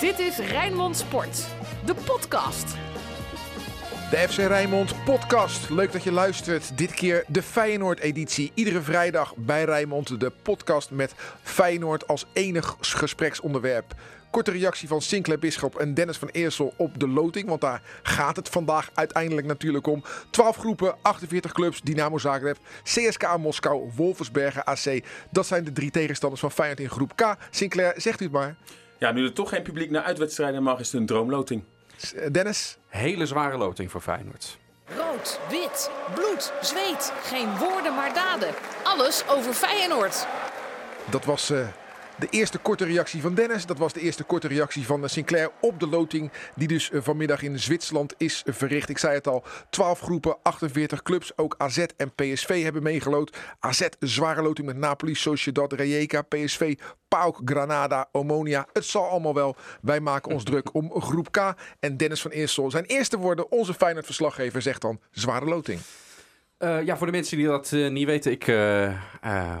Dit is Rijnmond Sport, de podcast. De FC Rijnmond podcast. Leuk dat je luistert. Dit keer de Feyenoord-editie. Iedere vrijdag bij Rijnmond de podcast met Feyenoord als enig gespreksonderwerp. Korte reactie van Sinclair Bisschop en Dennis van Eersel op de loting. Want daar gaat het vandaag uiteindelijk natuurlijk om. 12 groepen, 48 clubs, Dynamo Zagreb, CSKA Moskou, Wolfsbergen AC. Dat zijn de drie tegenstanders van Feyenoord in groep K. Sinclair, zegt u het maar. Ja, nu er toch geen publiek naar uitwedstrijden mag, is het een droomloting. Dennis? Hele zware loting voor Feyenoord. Rood, wit, bloed, zweet. Geen woorden maar daden. Alles over Feyenoord. Dat was uh, de eerste korte reactie van Dennis. Dat was de eerste korte reactie van Sinclair op de loting. Die dus uh, vanmiddag in Zwitserland is verricht. Ik zei het al, 12 groepen, 48 clubs. Ook AZ en PSV hebben meegelood. AZ zware loting met Napoli, Sociedad, Rijeka, PSV, PAOK, Granada, Omonia. Het zal allemaal wel. Wij maken ons druk om groep K. En Dennis van Eersel, zijn eerste woorden, onze Feyenoord verslaggever, zegt dan zware loting. Uh, ja, voor de mensen die dat uh, niet weten, ik uh,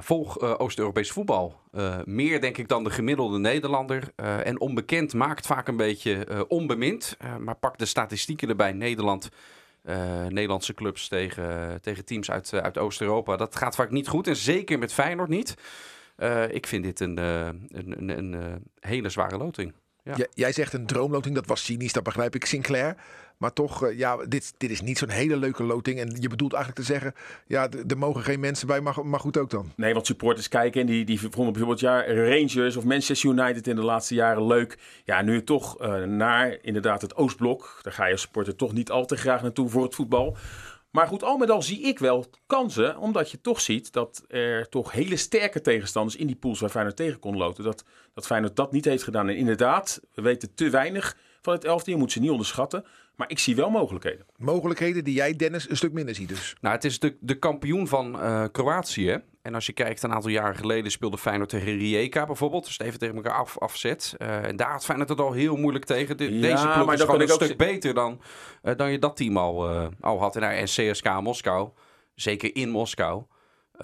volg Oost-Europees voetbal. meer denk ik dan de gemiddelde Nederlander. en onbekend maakt vaak een beetje onbemind. maar pak de statistieken erbij. Nederland, Nederlandse clubs tegen, tegen teams uit, uit Oost-Europa. Dat gaat vaak niet goed. En zeker met Feyenoord niet. ik vind dit een, een, een, een hele zware loting. Jij zegt een droomloting, dat was cynisch, dat begrijp ik, Sinclair. Maar toch, uh, ja, dit, dit is niet zo'n hele leuke loting. En je bedoelt eigenlijk te zeggen, ja, er mogen geen mensen bij, maar, maar goed ook dan. Nee, want supporters kijken en die, die vonden bijvoorbeeld ja, Rangers of Manchester United in de laatste jaren leuk. Ja, nu toch uh, naar inderdaad het Oostblok. Daar ga je als supporter toch niet al te graag naartoe voor het voetbal. Maar goed, al met al zie ik wel kansen, omdat je toch ziet dat er toch hele sterke tegenstanders in die pools waar Feyenoord tegen kon loten, dat, dat Feyenoord dat niet heeft gedaan. En inderdaad, we weten te weinig van het elftal, je moet ze niet onderschatten. Maar ik zie wel mogelijkheden. Mogelijkheden die jij, Dennis, een stuk minder ziet dus. Nou, het is de, de kampioen van uh, Kroatië. En als je kijkt, een aantal jaren geleden speelde Feyenoord tegen Rijeka bijvoorbeeld. Dus even tegen elkaar af, afzet. Uh, en daar had Feyenoord het al heel moeilijk tegen. De, ja, deze ploeg maar is gewoon een stuk beter dan, uh, dan je dat team al, al had. En, en CSK Moskou, zeker in Moskou.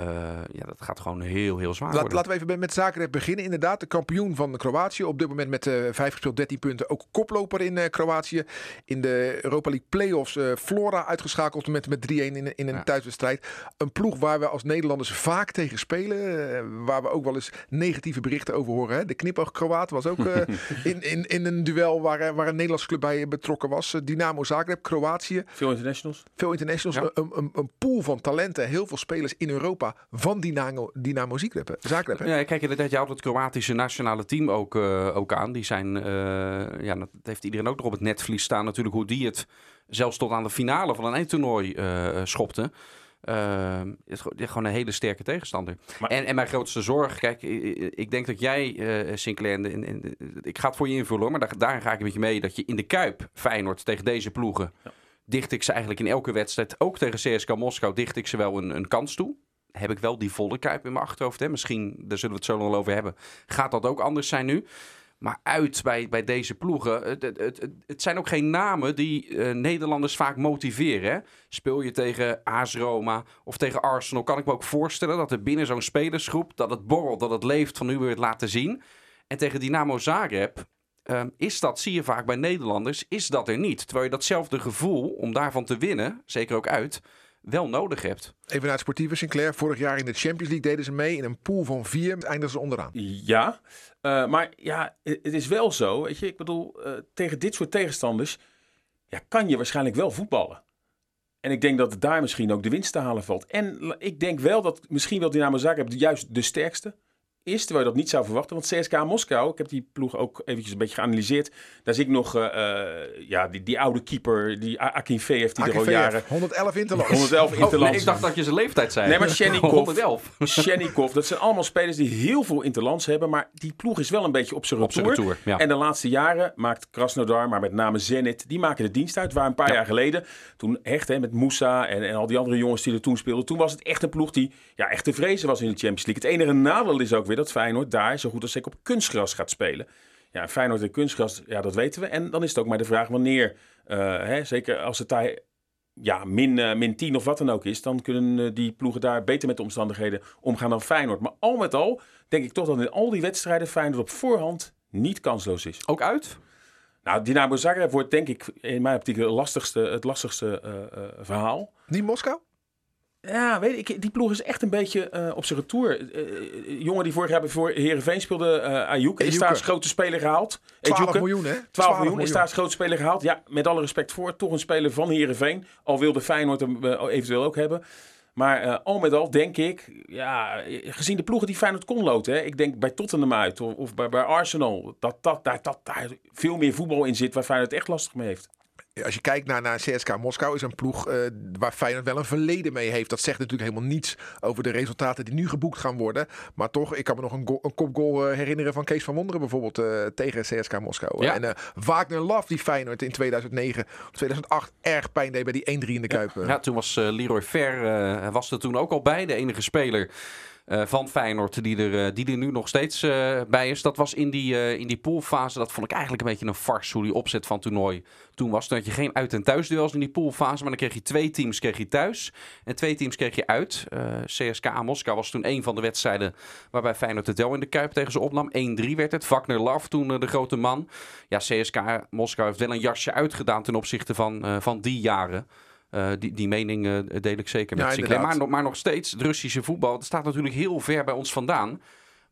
Uh, ja, dat gaat gewoon heel, heel zwaar Laat, worden. Laten we even met Zagreb beginnen. Inderdaad, de kampioen van Kroatië. Op dit moment met uh, 5 gespeeld, 13 punten. Ook koploper in uh, Kroatië. In de Europa League Playoffs uh, Flora uitgeschakeld met, met 3-1 in, in een ja. thuiswedstrijd. Een ploeg waar we als Nederlanders vaak tegen spelen. waar we ook wel eens negatieve berichten over horen. Hè? De knipoog Kroaat was ook in, in, in een duel waar, waar een Nederlandse club bij betrokken was. Dynamo Zagreb, Kroatië. Veel internationals. Veel internationals. Ja. Een, een, een pool van talenten. Heel veel spelers in Europa van Dynamo, Dynamo Zagreb. Zagreb ja, kijk, inderdaad, je houdt het Kroatische nationale team ook, uh, ook aan. Die zijn, uh, ja, dat heeft iedereen ook nog op het netvlies staan natuurlijk, hoe die het zelfs tot aan de finale van een eindtoernooi uh, schopte. Uh, het is gewoon een hele sterke tegenstander. Maar, en, en mijn grootste zorg, kijk, ik, ik denk dat jij, uh, Sinclair, in, in, in, ik ga het voor je invullen hoor, maar daar, daar ga ik met je mee dat je in de Kuip Feyenoord tegen deze ploegen, ja. dicht ik ze eigenlijk in elke wedstrijd, ook tegen CSKA Moskou, dicht ik ze wel een, een kans toe heb ik wel die volle kuip in mijn achterhoofd. Hè? Misschien, daar zullen we het zo nog over hebben, gaat dat ook anders zijn nu. Maar uit bij, bij deze ploegen. Het, het, het, het zijn ook geen namen die uh, Nederlanders vaak motiveren. Speel je tegen AS Roma of tegen Arsenal, kan ik me ook voorstellen dat er binnen zo'n spelersgroep dat het borrelt, dat het leeft van nu weer het laten zien. En tegen Dynamo Zagreb uh, is dat, zie je vaak bij Nederlanders, is dat er niet. Terwijl je datzelfde gevoel om daarvan te winnen, zeker ook uit, wel nodig hebt. Even naar het sportieve Sinclair. Vorig jaar in de Champions League deden ze mee in een pool van vier. Eindigden ze onderaan. Ja, uh, maar ja, het is wel zo. Weet je, ik bedoel, uh, tegen dit soort tegenstanders ja, kan je waarschijnlijk wel voetballen. En ik denk dat daar misschien ook de winst te halen valt. En ik denk wel dat misschien wel Dynamo Zagreb juist de sterkste is, terwijl je dat niet zou verwachten. Want CSKA Moskou, ik heb die ploeg ook eventjes een beetje geanalyseerd. Daar zie ik nog, uh, uh, ja, die, die oude keeper, die Akinfe heeft die er al jaren. 111 interlands. 111 interlands. Oh, nee, ik dacht dat je zijn leeftijd zei. Nee, maar Shenikov. 111. Shenikov, dat zijn allemaal spelers die heel veel interlands hebben. Maar die ploeg is wel een beetje op zijn retour. retour ja. En de laatste jaren maakt Krasnodar, maar met name Zenit, die maken de dienst uit. Waar een paar ja. jaar geleden, toen echt hè, met Moussa en, en al die andere jongens die er toen speelden. Toen was het echt een ploeg die ja, echt te vrezen was in de Champions League. Het enige nadeel is ook weer dat Feyenoord daar zo goed als zeker op kunstgras gaat spelen. Ja, Feyenoord en kunstgras, ja, dat weten we. En dan is het ook maar de vraag wanneer, uh, hè, zeker als het daar ja, min, uh, min 10 of wat dan ook is, dan kunnen uh, die ploegen daar beter met de omstandigheden omgaan dan Feyenoord. Maar al met al denk ik toch dat in al die wedstrijden Feyenoord op voorhand niet kansloos is. Ook uit? Nou, Dynamo Zagreb wordt denk ik in mijn optiek het lastigste, het lastigste eh, eh, verhaal. Niet Moskou? Ja, weet ik, die ploeg is echt een beetje eh, op zijn retour. Eh, jongen die vorig jaar voor Herenveen speelde, uh, Ayouk, is daar als grote speler gehaald. 12 Ejuke. miljoen, hè? 12 miljoen is daar als grote speler gehaald. Ja, met alle respect voor. Toch een speler van Herenveen. Al wilde Feyenoord hem eh, eventueel ook hebben. Maar eh, al met al denk ik, ja, gezien de ploegen die Feyenoord kon loten. Hè, ik denk bij Tottenham uit of, of bij, bij Arsenal. Dat, dat, dat, dat daar veel meer voetbal in zit waar Feyenoord echt lastig mee heeft. Als je kijkt naar, naar CSK Moskou, is een ploeg eh, waar Feyenoord wel een verleden mee heeft. Dat zegt natuurlijk helemaal niets over de resultaten die nu geboekt gaan worden. Maar toch, ik kan me nog een, go- een kopgoal eh, herinneren van Kees van Wonderen bijvoorbeeld eh, tegen CSK Moskou. Ja. En eh, Wagner Love, die Feyenoord in 2009 of 2008 erg pijn deed bij die 1-3 in de Kuip. Ja, toen was Leroy Fer was er toen ook al bij, de enige speler van Feyenoord die er, eh, die er nu nog steeds eh, bij is. Dat was in die, eh, in die poolfase, dat vond ik eigenlijk een beetje een farce hoe die opzet van toernooi toen was. Toen had je geen uit- en thuisduels in die poolfase, maar dan kreeg je twee teams kreeg je thuis en twee teams kreeg je uit. Eh, CSKA Moskou was toen een van de wedstrijden waarbij Feyenoord het wel in de Kuip tegen ze opnam. 1-3 werd het. Wagner Love toen eh, de grote man. Ja, CSKA Moskou heeft wel een jasje uitgedaan ten opzichte van, eh, van die jaren. Eh, die, die mening eh, deel ik zeker met Ja, Sinclair. Maar, maar nog steeds, het Russische voetbal, dat staat natuurlijk heel ver bij ons vandaan.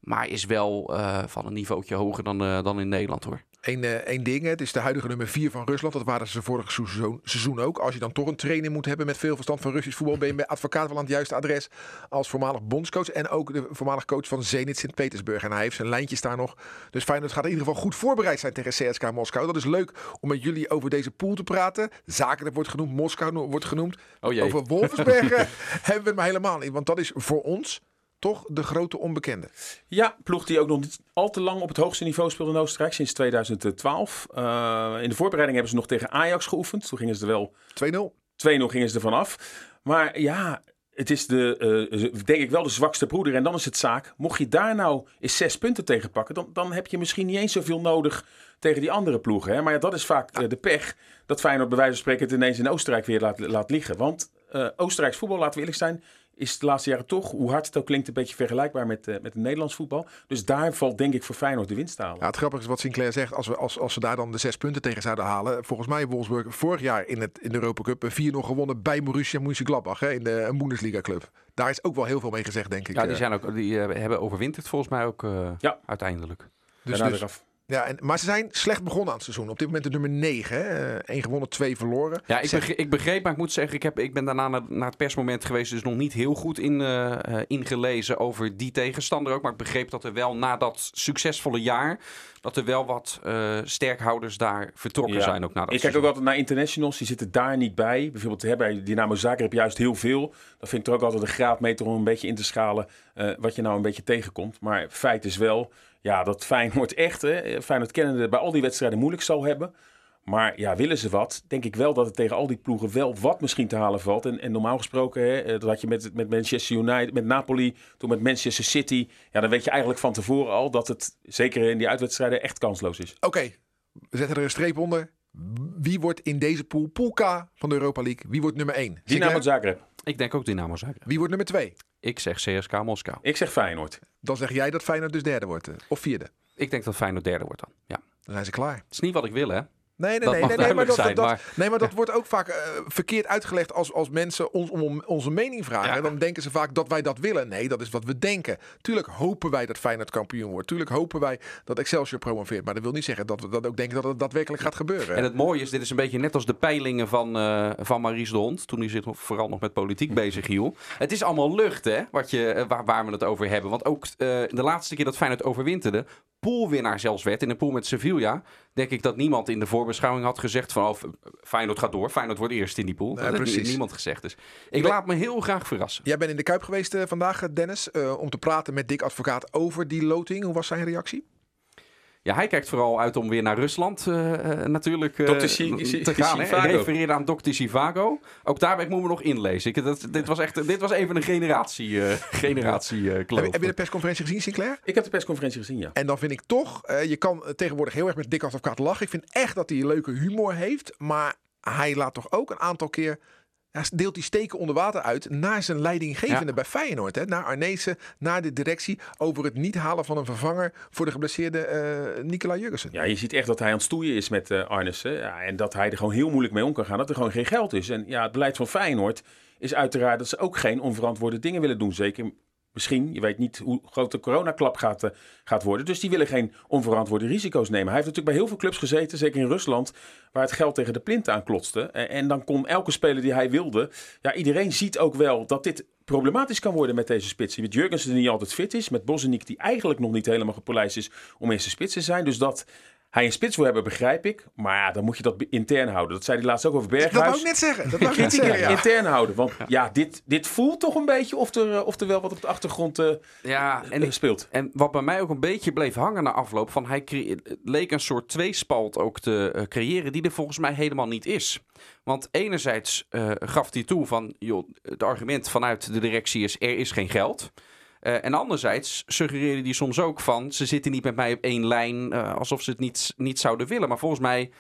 Maar is wel eh, van een niveautje hoger dan, dan in Nederland hoor. Eén, eh, één ding, het is de huidige nummer 4 van Rusland. Dat waren ze vorig seizoen, seizoen ook. Als je dan toch een trainer moet hebben met veel verstand van Russisch voetbal, ben je bij advocaat wel aan het juiste adres als voormalig bondscoach en ook de voormalig coach van Zenit Sint-Petersburg. En hij heeft zijn lijntjes daar nog. Dus Feyenoord gaat in ieder geval goed voorbereid zijn tegen CSK Moskou. Dat is leuk om met jullie over deze pool te praten. Zaken wordt genoemd, Moskou wordt genoemd. Oh jee. Over Wolfsbergen hebben we het maar helemaal niet, want dat is voor ons toch de grote onbekende. Ja, ploeg die ook nog niet al te lang op het hoogste niveau speelde in Oostenrijk, sinds 2012. Eh, in de voorbereiding hebben ze nog tegen Ajax geoefend. Toen gingen ze er wel 2-0. 2-0 gingen ze ervan af. Maar ja, het is de, eh, denk ik wel de zwakste broeder. En dan is het zaak, mocht je daar nou eens zes punten tegen pakken, dan, dan heb je misschien niet eens zoveel nodig tegen die andere ploegen. Hè? Maar ja, dat is vaak eh, de pech dat Feyenoord bij wijze van spreken het ineens in Oostenrijk weer laat, laat liggen. Want eh Oostenrijks voetbal, laten we eerlijk zijn, is de laatste jaren toch, hoe hard het ook klinkt, een beetje vergelijkbaar met, eh, met het Nederlands voetbal. Dus daar valt denk ik voor Feyenoord de winst te halen. Ja, het grappige is wat Sinclair zegt. Als we, als, als we daar dan de zes punten tegen zouden halen. Volgens mij Wolfsburg vorig jaar in, het, in de Europa Cup 4-0 gewonnen bij Borussia Mönchengladbach. Hè, in de een Bundesliga club. Daar is ook wel heel veel mee gezegd, denk ik. Ja, die, eh. zijn ook, die eh, hebben overwinterd volgens mij ook eh, Ja. uiteindelijk. dus, dus- eraf. Ja, en, maar ze zijn slecht begonnen aan het seizoen. Op dit moment de nummer 9. Eén gewonnen, twee verloren. Ja, ik Zeg- begreep, ik begreep, maar ik moet zeggen, ik, heb, ik ben daarna naar, naar het persmoment geweest, dus nog niet heel goed in, eh, eh, ingelezen over die tegenstander ook. Maar ik begreep dat er wel na dat succesvolle jaar, dat er wel wat eh, sterkhouders daar vertrokken Ja. zijn ook na dat Ik kijk ook altijd naar internationals, die zitten daar niet bij. Bijvoorbeeld hè, bij Dynamo Zagreb juist heel veel. Dat vind ik er ook altijd een graadmeter om een beetje in te schalen eh, wat je nou een beetje tegenkomt. Maar feit is wel ja, dat Feyenoord echt, hè, Feyenoord kennende, bij al die wedstrijden moeilijk zal hebben. Maar ja, willen ze wat, denk ik wel dat het tegen al die ploegen wel wat misschien te halen valt. En, en normaal gesproken, hè, eh, dat had je met, met Manchester United, met Napoli, toen met Manchester City. Ja, dan weet je eigenlijk van tevoren al dat het, zeker in die uitwedstrijden, echt kansloos is. Oké, we zetten er een streep onder. Wie wordt in deze pool, pool K van de Europa League, wie wordt nummer 1? Dynamo Zagreb. Ik denk ook Dynamo Zagreb. Wie wordt nummer 2? Ik zeg CSK Moskou. Ik zeg Feyenoord. Dan zeg jij dat Feyenoord dus derde wordt. eh, Of vierde. Ik denk dat Feyenoord derde wordt dan. Ja. Dan zijn ze klaar. Het is niet wat ik wil, hè? Nee, nee, Dat nee, nee, nee, maar dat, dat, nee, maar dat wordt ook vaak eh, verkeerd uitgelegd als, als mensen ons om onze mening vragen. Ja. Dan denken ze vaak dat wij dat willen. Nee, dat is wat we denken. Tuurlijk hopen wij dat Feyenoord kampioen wordt. Tuurlijk hopen wij dat Excelsior promoveert. Maar dat wil niet zeggen dat we dat ook denken dat het daadwerkelijk gaat gebeuren. En het mooie is, dit is een beetje net als de peilingen van, eh van Maurice de Hond. Toen hij zich vooral nog met politiek bezig hield. Het is allemaal lucht, hè, wat je, eh, waar, waar we het over hebben. Want ook eh, de laatste keer dat Feyenoord overwinterde, poolwinnaar zelfs werd in een pool met Sevilla. Denk ik dat niemand in de voorbeschouwing had gezegd van oh, Feyenoord gaat door. Feyenoord wordt eerst in die pool. dat heeft precies. niemand gezegd. Dus ik ben- laat me heel graag verrassen. Jij bent in de Kuip geweest eh, vandaag, eh, Dennis, eh, om te praten met Dick Advocaat over die loting. Hoe was zijn reactie? Ja, hij kijkt vooral uit om weer naar Rusland eh, eh, natuurlijk eh, te gaan. Hij refereerde aan Dr. Sivago. Ook daarbij moet me nog inlezen. Ik, dat, dit, was echt, dit was even een generatie, eh generatie eh. Heb, heb je de persconferentie gezien, Sinclair? Ik heb de persconferentie gezien, ja. En dan vind ik toch, je kan tegenwoordig heel erg met Dick Advocaat lachen. Ik vind echt dat hij een leuke humor heeft. Maar hij laat toch ook een aantal keer hij deelt die steken onder water uit naar zijn leidinggevende Ja. bij Feyenoord. Hè? Naar Arnezen, naar de directie over het niet halen van een vervanger voor de geblesseerde eh Nicola Jurgensen. Ja, je ziet echt dat hij aan het stoeien is met Arnissen. Ja, en dat hij er gewoon heel moeilijk mee om kan gaan. Dat er gewoon geen geld is. En ja, het beleid van Feyenoord is uiteraard dat ze ook geen onverantwoorde dingen willen doen. Zeker misschien, je weet niet hoe groot de coronaklap gaat, eh, gaat worden. Dus die willen geen onverantwoorde risico's nemen. Hij heeft natuurlijk bij heel veel clubs gezeten, zeker in Rusland, waar het geld tegen de plint aan klotste. En, en dan kon elke speler die hij wilde. Ja, iedereen ziet ook wel dat dit problematisch kan worden met deze spits. Met Jurgensen die niet altijd fit is. Met Bosniek die eigenlijk nog niet helemaal gepolijst is om eerste spits te zijn. Dus dat hij een spits wil hebben, begrijp ik. Maar ja, dan moet je dat intern houden. Dat zei hij laatst ook over Dat wou Berghuis. ik net zeggen. Dat wou ik net Kritiek zeggen, ja. intern houden. Want ja, dit, dit voelt toch een beetje of er, eh, of er wel wat op de achtergrond eh, Ja, en eh, ik, speelt. En wat bij mij ook een beetje bleef hangen na afloop, van hij leek een soort tweespalt ook te creëren, die er volgens mij helemaal niet is. Want enerzijds eh, gaf hij toe van, joh, het argument vanuit de directie is, er is geen geld. Eh, en anderzijds suggereerde hij soms ook van, ze zitten niet met mij op één lijn, eh, alsof ze het niet, niet zouden willen. Maar volgens mij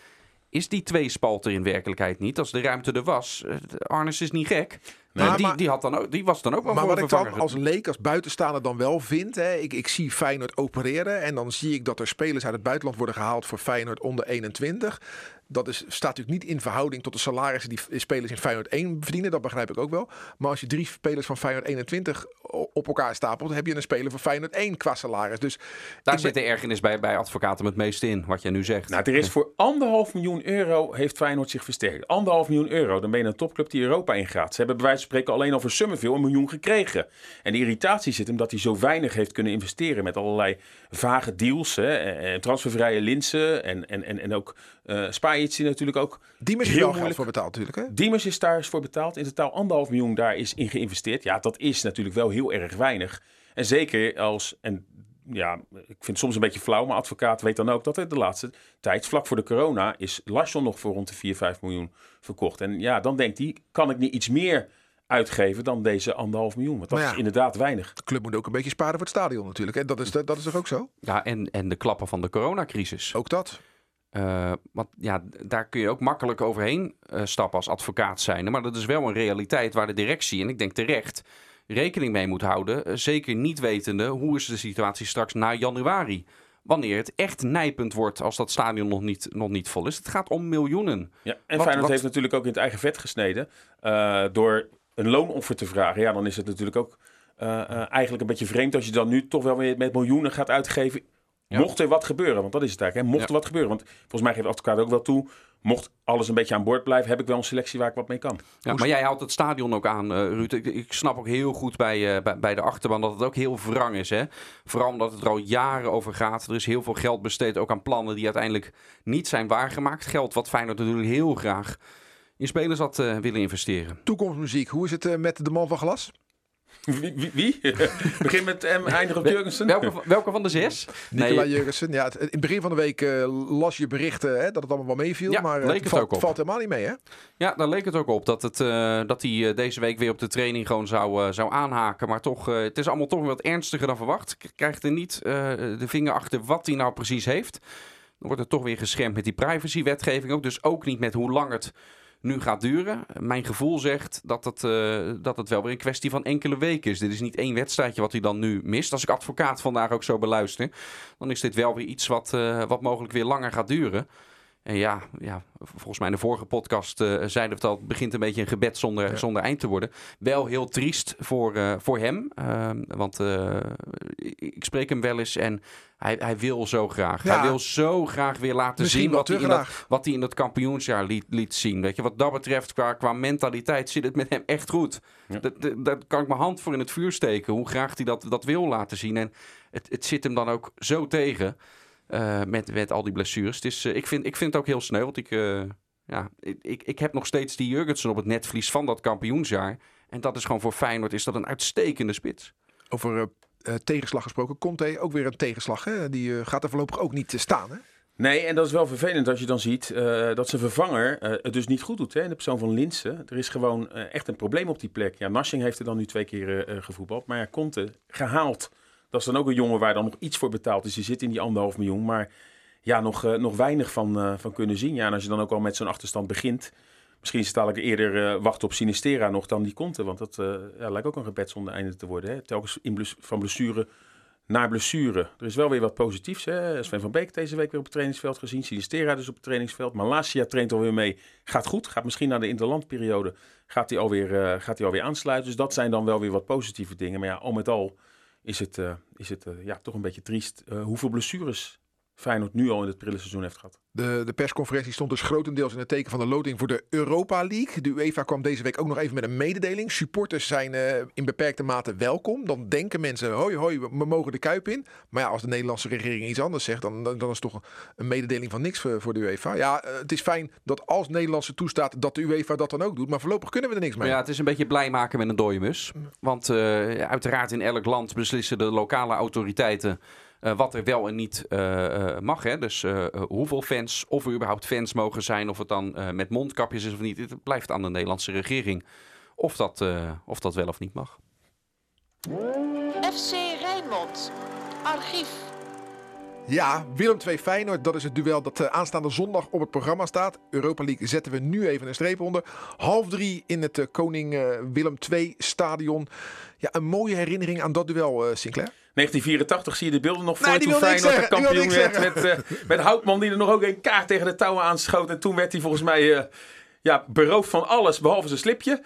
is die tweespalt er in werkelijkheid niet. Als de ruimte er was, eh, Arnes is niet gek. Nee, Maar die, maar- die, had dan ook, die was dan ook wel Maar wat een ik dan als leek, als buitenstaander dan wel vind. Hè, ik, ik zie Feyenoord opereren. En dan zie ik dat er spelers uit het buitenland worden gehaald voor Feyenoord onder 21. Dat is, staat natuurlijk niet in verhouding tot de salarissen die spelers in Feyenoord 1 verdienen. Dat begrijp ik ook wel. Maar als je drie spelers van Feyenoord 21 o- op elkaar stapelt, heb je een speler van Feyenoord 1 qua salaris. Dus Daar zit ben- de ergernis bij, bij advocaten met het meeste in, wat jij nu zegt. Nou, er is voor anderhalf miljoen euro heeft Feyenoord zich versterkt. Anderhalf miljoen euro, dan ben je een topclub die Europa ingaat. Ze hebben bij wijze van spreken alleen al voor Summerville een miljoen gekregen. En de irritatie zit hem dat hij zo weinig heeft kunnen investeren met allerlei vage deals. Hè, en en transfervrije linsen en, en, en, en ook eh Spajic die natuurlijk ook Diemers is moeilijk. voor betaald natuurlijk. Hè? Diemers is daar eens voor betaald. In totaal anderhalf miljoen daar is in geïnvesteerd. Ja, dat is natuurlijk wel heel erg weinig. En zeker als, en ja, ik vind het soms een beetje flauw, maar advocaat weet dan ook dat er de laatste tijd, vlak voor de corona, is Larsson nog voor rond de 4, 5 miljoen verkocht. En ja, dan denkt hij, kan ik niet iets meer uitgeven dan deze anderhalf miljoen? Want dat ja. is inderdaad weinig. De club moet ook een beetje sparen voor het stadion natuurlijk. En dat is, dat is toch ook zo? Ja, en, en de klappen van de coronacrisis. Ook dat. Eh, want ja, daar kun je ook makkelijk overheen eh, stappen als advocaat zijn. Maar dat is wel een realiteit waar de directie, en ik denk terecht, rekening mee moet houden. Eh, zeker niet wetende hoe is de situatie straks na januari. Wanneer het echt nijpend wordt als dat stadion nog niet, nog niet vol is. Het gaat om miljoenen. Ja, en Wat- Feyenoord wat- heeft natuurlijk ook in het eigen vet gesneden eh, door een loonoffer te vragen. Ja, dan is het natuurlijk ook eh, eigenlijk een beetje vreemd als je dan nu toch wel weer met miljoenen gaat uitgeven. Ja. Mocht er wat gebeuren, want dat is het eigenlijk. Hè? Mocht Ja. er wat gebeuren, want volgens mij geeft de advocaat ook wel toe. Mocht alles een beetje aan boord blijven, heb ik wel een selectie waar ik wat mee kan. Ja, maar jij houdt het stadion ook aan, eh, Ruud. Ik, ik snap ook heel goed bij, eh, bij, bij de achterban dat het ook heel wrang is. Hè? Vooral omdat het er al jaren over gaat. Er is heel veel geld besteed ook aan plannen die uiteindelijk niet zijn waargemaakt. Geld wat Feyenoord natuurlijk heel graag in spelers had eh, willen investeren. Toekomstmuziek. Hoe is het met de man van glas? Wie? wie, wie? Begin met M, eindig op Jurgensen. Welke, van- welke van de zes? Nicola Jurgensen. Ja, het- in het begin van de week eh, las je berichten hè, dat het allemaal wel meeviel. Ja, maar eh, leek het het valt, ook op. valt helemaal niet mee, hè? Ja, daar leek het ook op. Dat, het, eh, dat hij deze week weer op de training gewoon zou, zou aanhaken. Maar toch, eh, het is allemaal toch weer wat ernstiger dan verwacht. K- Krijgt er niet eh, de vinger achter wat hij nou precies heeft. Dan wordt het toch weer geschermd met die privacywetgeving ook. Dus ook niet met hoe lang het nu gaat duren. Mijn gevoel zegt dat het, eh, dat het wel weer een kwestie van enkele weken is. Dit is niet één wedstrijdje wat hij dan nu mist. Als ik advocaat vandaag ook zo beluister, dan is dit wel weer iets wat, eh, wat mogelijk weer langer gaat duren. En ja, ja, volgens mij in de vorige podcast eh, zeiden we het al, het begint een beetje een gebed zonder, Ja. zonder eind te worden. Wel heel triest voor, eh, voor hem, Ehm, want eh, ik spreek hem wel eens en hij, hij wil zo graag. Ja. Hij wil zo graag weer laten Misschien zien wat hij, in dat, wat hij in dat kampioensjaar liet, liet zien. Weet je, wat dat betreft, qua, qua mentaliteit zit het met hem echt goed. Ja. Dat, dat, daar kan ik mijn hand voor in het vuur steken, hoe graag hij dat, dat wil laten zien. En het, het zit hem dan ook zo tegen. Eh, met, met al die blessures. Het is, eh, ik, vind, ik vind het ook heel sneu. Want ik, eh, ja, ik, ik, ik heb nog steeds die Jurgensen op het netvlies van dat kampioensjaar. En dat is gewoon voor Feyenoord is dat een uitstekende spits. Over eh, eh, tegenslag gesproken. Conte ook weer een tegenslag. Hè? Die gaat er voorlopig ook niet staan. Hè? Nee, en dat is wel vervelend als je dan ziet eh, dat zijn vervanger eh, het dus niet goed doet. Hè, in de persoon van Linsen. Er is gewoon echt een probleem op die plek. Ja, Narsing heeft er dan nu twee keer gevoetbald. Maar ja, Conte gehaald. Dat is dan ook een jongen waar dan nog iets voor betaald is. Die zit in die anderhalf miljoen. Maar ja, nog, eh, nog weinig van, eh, van kunnen zien. Ja, en als je dan ook al met zo'n achterstand begint. Misschien is het eerder eh, wachten op Sinistera nog dan die Conte. Want dat lijkt ook een gebed zonder einde te worden. Hè? Telkens in van blessure naar blessure. Er is wel weer wat positiefs. Hè? Sven van Beek deze week weer op het trainingsveld gezien. Sinistera dus op het trainingsveld. Malasia traint alweer mee. Gaat goed. Gaat misschien naar de interlandperiode. Gaat hij alweer, gaat hij alweer aansluiten. Dus dat zijn dan wel weer wat positieve dingen. Maar ja, al met al is het, eh, is het eh, ja, toch een beetje triest. Eh, hoeveel blessures Feyenoord nu al in het prille seizoen heeft gehad. De, de persconferentie stond dus grotendeels in het teken van de loting voor de Europa League. De UEFA kwam deze week ook nog even met een mededeling. Supporters zijn eh, in beperkte mate welkom. Dan denken mensen, hoi hoi, we, mogen de Kuip in. Maar ja, als de Nederlandse regering iets anders zegt, dan, dan, dan is het toch een mededeling van niks voor, voor de UEFA. Ja, eh, het is fijn dat als Nederlandse toestaat dat de UEFA dat dan ook doet. Maar voorlopig kunnen we er niks mee. Ja, het is een beetje blij maken met een dode mus. Want eh, uiteraard in elk land beslissen de lokale autoriteiten wat er wel en niet eh, eh, mag. Hè? Dus eh, eh, hoeveel fans, of er überhaupt fans mogen zijn, of het dan eh, met mondkapjes is of niet. Het blijft aan de Nederlandse regering of dat, eh, of dat wel of niet mag. FC Rijnmond. Archief. Ja, Willem 2 Feyenoord, dat is het duel dat eh, aanstaande zondag op het programma staat. Europa League zetten we nu even een streep onder. Half drie in het eh, Koning eh, Willem 2 stadion. Ja, een mooie herinnering aan dat duel, Sinclair. 1984 zie je de beelden nog voor Nee, toen Feyenoord kampioen werd. Met, met Houtman die er nog ook een kaart tegen de touwen aanschoot. En toen werd hij volgens mij ja, beroofd van alles behalve zijn slipje.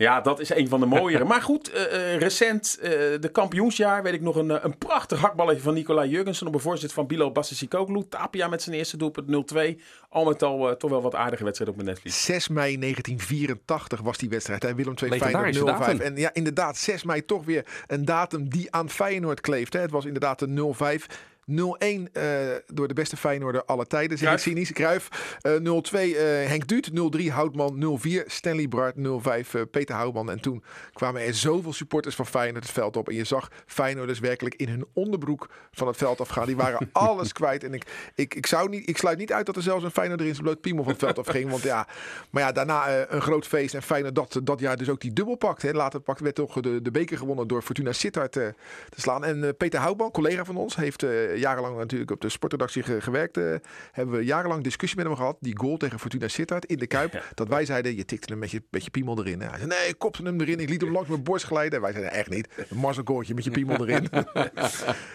Ja, dat is een van de mooiere. maar goed, eh, eh, recent, eh, de kampioensjaar, weet ik nog een, een prachtig hakballetje van Nicolai Jurgensen op een voorzet van Bilo Bassicoglu. Tapia met zijn eerste doelpunt 0-2. Al met al eh, toch wel wat aardige wedstrijden op mijn netvlies. 6 mei 1984 was die wedstrijd. Hè? Willem 2 Legendarische Feyenoord 05. datum. En ja, inderdaad, 6 mei toch weer een datum die aan Feyenoord kleeft. Hè? Het was inderdaad de 05. 0-1 eh, door de beste Feyenoorder aller tijden, zeg ik cynisch. Eh 0-2 eh, Henk Duut. 0-3 Houtman. 0-4 Stanley Bart. 0-5 eh, Peter Houtman. En toen kwamen er zoveel supporters van Feyenoord het veld op. En je zag Feyenoorders werkelijk in hun onderbroek van het veld afgaan. Die waren alles kwijt. En ik, ik, ik, zou niet, ik sluit niet uit dat er zelfs een Feyenoorder in zijn bloot piemel van het veld afging. Want ja, maar ja, daarna eh, een groot feest. En Feyenoord dat, dat jaar dus ook die dubbel pakt. Hè. Later pakt, werd toch de, de beker gewonnen door Fortuna Sittard eh, te slaan. En eh, Peter Houtman, collega van ons, heeft eh, jarenlang natuurlijk op de sportredactie ge- gewerkt. eh, hebben we jarenlang discussie met hem gehad. Die goal tegen Fortuna Sittard in de Kuip. Dat wij zeiden, je tikte hem met je, met je piemel erin. Hij zei, nee, ik kopte hem erin. Ik liet hem langs mijn borst glijden. En wij zeiden, echt niet. Een marselgoaltje met je piemel erin.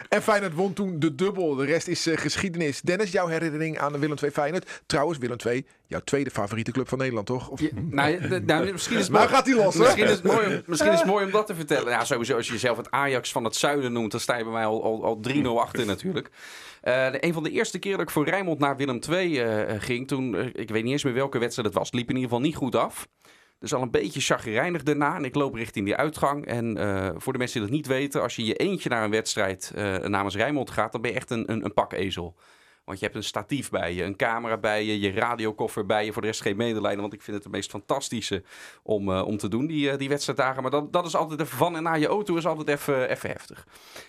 en Feyenoord won toen de dubbel. De rest is eh, geschiedenis. Dennis, jouw herinnering aan de Willem II Feyenoord. Trouwens, Willem II, jouw tweede favoriete club van Nederland, toch? Of, Nou, nou, misschien is het Nou mooi- gaat hij los, hè? Misschien is, het mooi om, misschien is het mooi om dat te vertellen. Ja, sowieso, als je jezelf het Ajax van het zuiden noemt, dan sta je bij mij al, al, al 3-0 achter natuurlijk. De- een van de eerste keer dat ik voor Rijnmond naar Willem II eh, ging, toen, eh, ik weet niet eens meer welke wedstrijd het was, liep in ieder geval niet goed af. Dus al een beetje chagrijnig daarna. En ik loop richting die uitgang. En voor de mensen die dat niet weten, als je je eentje naar een wedstrijd namens Rijnmond gaat, dan ben je echt een, een, een pakezel. Want je hebt een statief bij je, een camera bij je, je radiokoffer bij je. Voor de rest geen medelijden, want ik vind het het meest fantastische om, eh, om te doen, die, eh, die wedstrijddagen. Maar dat, dat is altijd even van en naar je auto is altijd even, even heftig.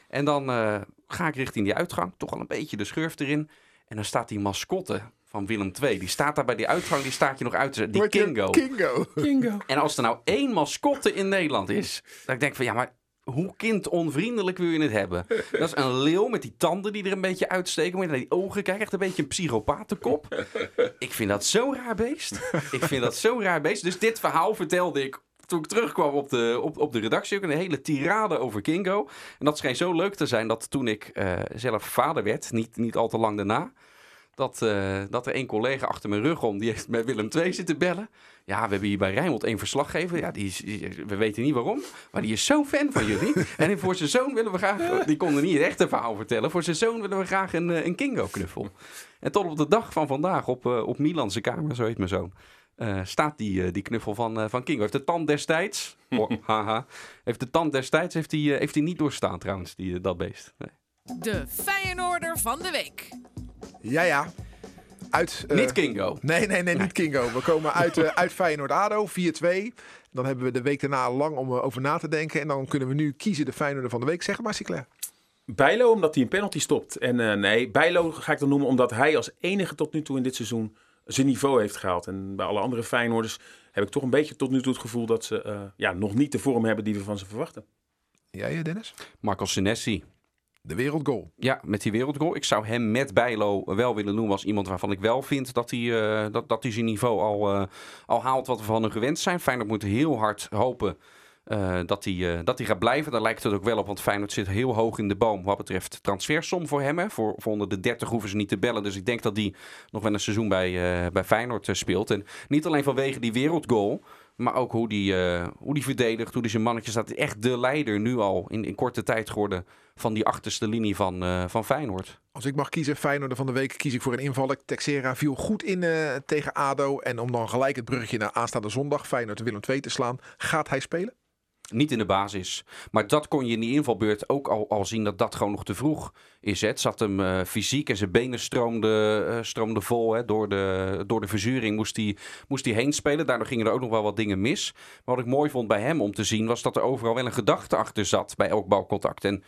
En dan eh, ga ik richting die uitgang, toch al een beetje de schurf erin. En dan staat die mascotte van Willem II, die staat daar bij die uitgang, die staat je nog uit te Die je, Kingo. Kingo. En als er nou één mascotte in Nederland is, dan ik denk van ja, maar hoe kindonvriendelijk wil je het hebben? Dat is een leeuw met die tanden die er een beetje uitsteken. Naar die ogen kijken, echt een beetje een psychopatenkop. Ik vind dat zo'n raar beest. Ik vind dat zo'n raar beest. Dus dit verhaal vertelde ik toen ik terugkwam op de, op, op de redactie. Ook een hele tirade over Kingo. En dat scheen zo leuk te zijn dat toen ik eh, zelf vader werd, niet, niet al te lang daarna... Dat, eh, dat er één collega achter mijn rug om, die heeft met Willem II zitten bellen. Ja, we hebben hier bij Rijnmond één verslaggever. Ja, die is, die- we weten niet waarom, maar die is zo'n fan van jullie. en voor zijn zoon willen we graag, die kon er niet het echte verhaal vertellen. Voor zijn zoon willen we graag een, eh, een Kingo-knuffel. En tot op de dag van vandaag op, eh, op Milanse kamer, zo heet mijn zoon, eh, staat die, die knuffel van, van Kingo. Heeft de tand destijds, oh, haha, heeft de tand destijds heeft hij, heeft hij niet doorstaan trouwens, die, dat beest. Nee. De Feyenoorder van de week. Ja, ja. Uit, eh, niet Kingo. Nee, nee, nee, niet Kingo. We komen uit, eh, uit Feyenoord-ADO, 4-2. Dan hebben we de week daarna lang om eh, over na te denken. En dan kunnen we nu kiezen de Feyenoorder van de week. Zeg maar, Sinclair. Bijlo, omdat hij een penalty stopt. En eh, nee, Bijlo ga ik dan noemen omdat hij als enige tot nu toe in dit seizoen zijn niveau heeft gehaald. En bij alle andere Feyenoorders heb ik toch een beetje tot nu toe het gevoel dat ze eh, ja, nog niet de vorm hebben die we van ze verwachten. Jij, Dennis? Marco Senesi. De wereldgoal. Ja, met die wereldgoal. Ik zou hem met Bijlo wel willen noemen als iemand waarvan ik wel vind dat hij, eh, dat, dat hij zijn niveau al, eh, al haalt wat we van hem gewend zijn. Feyenoord moet heel hard hopen eh, dat, hij, dat hij gaat blijven. Daar lijkt het ook wel op, want Feyenoord zit heel hoog in de boom wat betreft transfersom voor hem. Hè. Voor, voor onder de 30 hoeven ze niet te bellen. Dus ik denk dat hij nog wel een seizoen bij, bij Feyenoord speelt. En niet alleen vanwege die wereldgoal... Maar ook hoe die, uh, hoe die verdedigt, hoe die zijn mannetje staat. Echt de leider nu al in, in korte tijd geworden van die achterste linie van, uh, van Feyenoord. Als ik mag kiezen, Feyenoord van de week, kies ik voor een invaller. Texera viel goed in uh, tegen ADO. En om dan gelijk het bruggetje naar aanstaande zondag, Feyenoord Willem II te slaan. Gaat hij spelen? Niet in de basis. Maar dat kon je in die invalbeurt ook al, al zien dat dat gewoon nog te vroeg is. Het zat hem uh, fysiek en zijn benen stroomden, uh, stroomden vol. Hè. Door, de, door de verzuring moest hij moest heen spelen. Daardoor gingen er ook nog wel wat dingen mis. Maar wat ik mooi vond bij hem om te zien was dat er overal wel een gedachte achter zat bij elk balcontact. En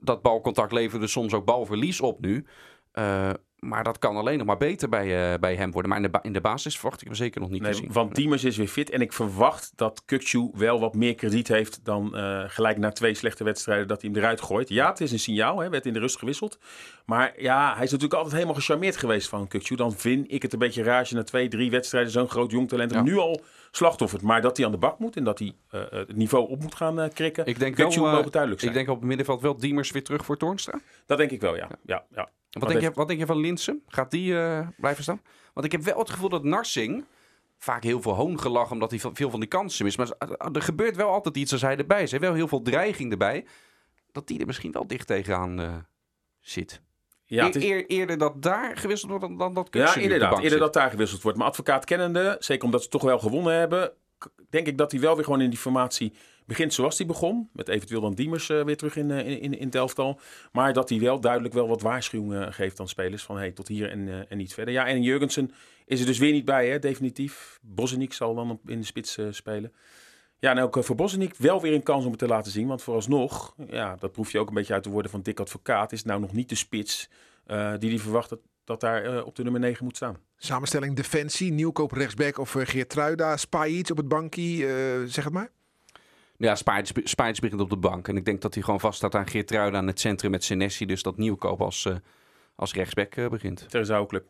dat balcontact leverde soms ook balverlies op nu. Uh, maar dat kan alleen nog maar beter bij, uh, bij hem worden. Maar in de, in de basis verwacht ik hem zeker nog niet nee, te zien. Want Diemers is weer fit. En ik verwacht dat Kukcu wel wat meer krediet heeft dan uh, gelijk na twee slechte wedstrijden dat hij hem eruit gooit. Ja, het is een signaal. Hè, werd in de rust gewisseld. Maar ja, hij is natuurlijk altijd helemaal gecharmeerd geweest van Kukcu. Dan vind ik het een beetje raar na twee, drie wedstrijden zo'n groot jong talent ja. nu al slachtoffert. Maar dat hij aan de bak moet en dat hij uh, het niveau op moet gaan krikken. Ik denk Kukcu wel, mogen duidelijk zijn. Ik denk op het middenveld wel Diemers weer terug voor Toornstra. Dat denk ik wel, ja. ja, ja. Wat denk, je, wat denk je van Linsen? Gaat die uh, blijven staan? Want ik heb wel het gevoel dat Narsing vaak heel veel hoongelach omdat hij veel van die kansen mist. Maar er gebeurt wel altijd iets als hij erbij is. Er wel heel veel dreiging erbij. Dat die er misschien wel dicht tegenaan uh, zit. Ja, is... Eer, eerder dat daar gewisseld wordt dan, dan dat Ja, inderdaad. Eerder dat daar gewisseld wordt. Maar advocaat kennende, zeker omdat ze toch wel gewonnen hebben... denk ik dat hij wel weer gewoon in die formatie begint zoals hij begon. Met eventueel dan Diemers uh, weer terug in, uh, in, in het elftal. Maar dat hij wel duidelijk wel wat waarschuwingen geeft aan spelers. Van hey, tot hier en, uh, en niet verder. Ja, en Jurgensen is er dus weer niet bij, hè, definitief. Boseniek zal dan in de spits spelen. Ja, en ook voor Boseniek wel weer een kans om het te laten zien. Want vooralsnog, ja, dat proef je ook een beetje uit de woorden van Dick Advocaat... is nou nog niet de spits die hij verwacht dat, dat daar op de nummer 9 moet staan. Samenstelling defensie, nieuwkoop rechtsback of Geertruida, Spajic op het bankie, zeg het maar. Ja, Spaartjes begint op de bank. En ik denk dat hij gewoon vast staat aan Geertruiden aan het centrum met Senesi. Dus dat Nieuwkoop als, uh, als rechtsback uh, begint. Ter club.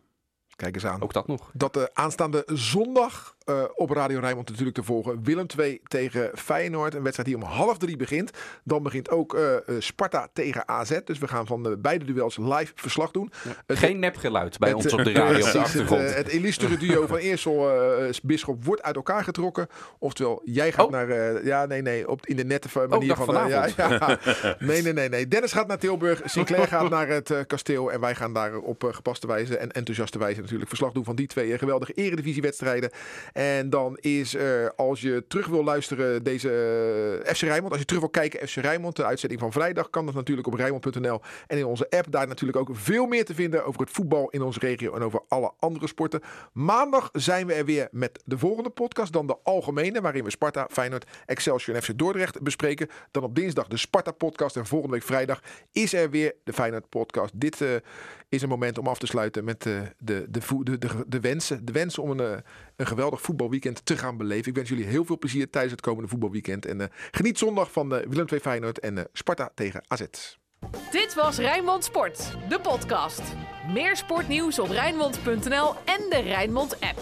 Kijk eens aan. Ook dat nog. Dat uh, aanstaande zondag uh, op Radio Rijnmond natuurlijk te volgen. Willem 2 tegen Feyenoord. Een wedstrijd die om half drie begint. Dan begint ook uh, Sparta tegen AZ. Dus we gaan van beide duels live verslag doen. Ja. Geen nepgeluid bij het, ons op de radio op de achtergrond. Het, het illustere duo van Eersel Bisschop wordt uit elkaar getrokken. Oftewel, jij gaat oh. naar... ja, nee, nee. Op, in de nette manier oh, van... ja, ja. Nee, nee, nee, nee. Dennis gaat naar Tilburg. Sinclair gaat naar het kasteel. En wij gaan daar op gepaste wijze en enthousiaste wijze natuurlijk verslag doen van die twee geweldige eredivisiewedstrijden. En dan is er, als je terug wil luisteren, deze FC Rijnmond. Als je terug wil kijken, FC Rijnmond, de uitzending van vrijdag, kan dat natuurlijk op Rijnmond.nl. En in onze app, daar natuurlijk ook veel meer te vinden over het voetbal in onze regio en over alle andere sporten. Maandag zijn we er weer met de volgende podcast, dan de algemene, waarin we Sparta, Feyenoord, Excelsior en FC Dordrecht bespreken. Dan op dinsdag de Sparta-podcast en volgende week vrijdag is er weer de Feyenoord-podcast. Dit uh, is een moment om af te sluiten met uh, de, de, de, de, wensen. De wensen om een, uh, een geweldig voetbalweekend te gaan beleven. Ik wens jullie heel veel plezier tijdens het komende voetbalweekend. En uh, geniet zondag van Willem II Feyenoord en Sparta tegen AZ. Dit was Rijnmond Sport, de podcast. Meer sportnieuws op Rijnmond.nl en de Rijnmond app.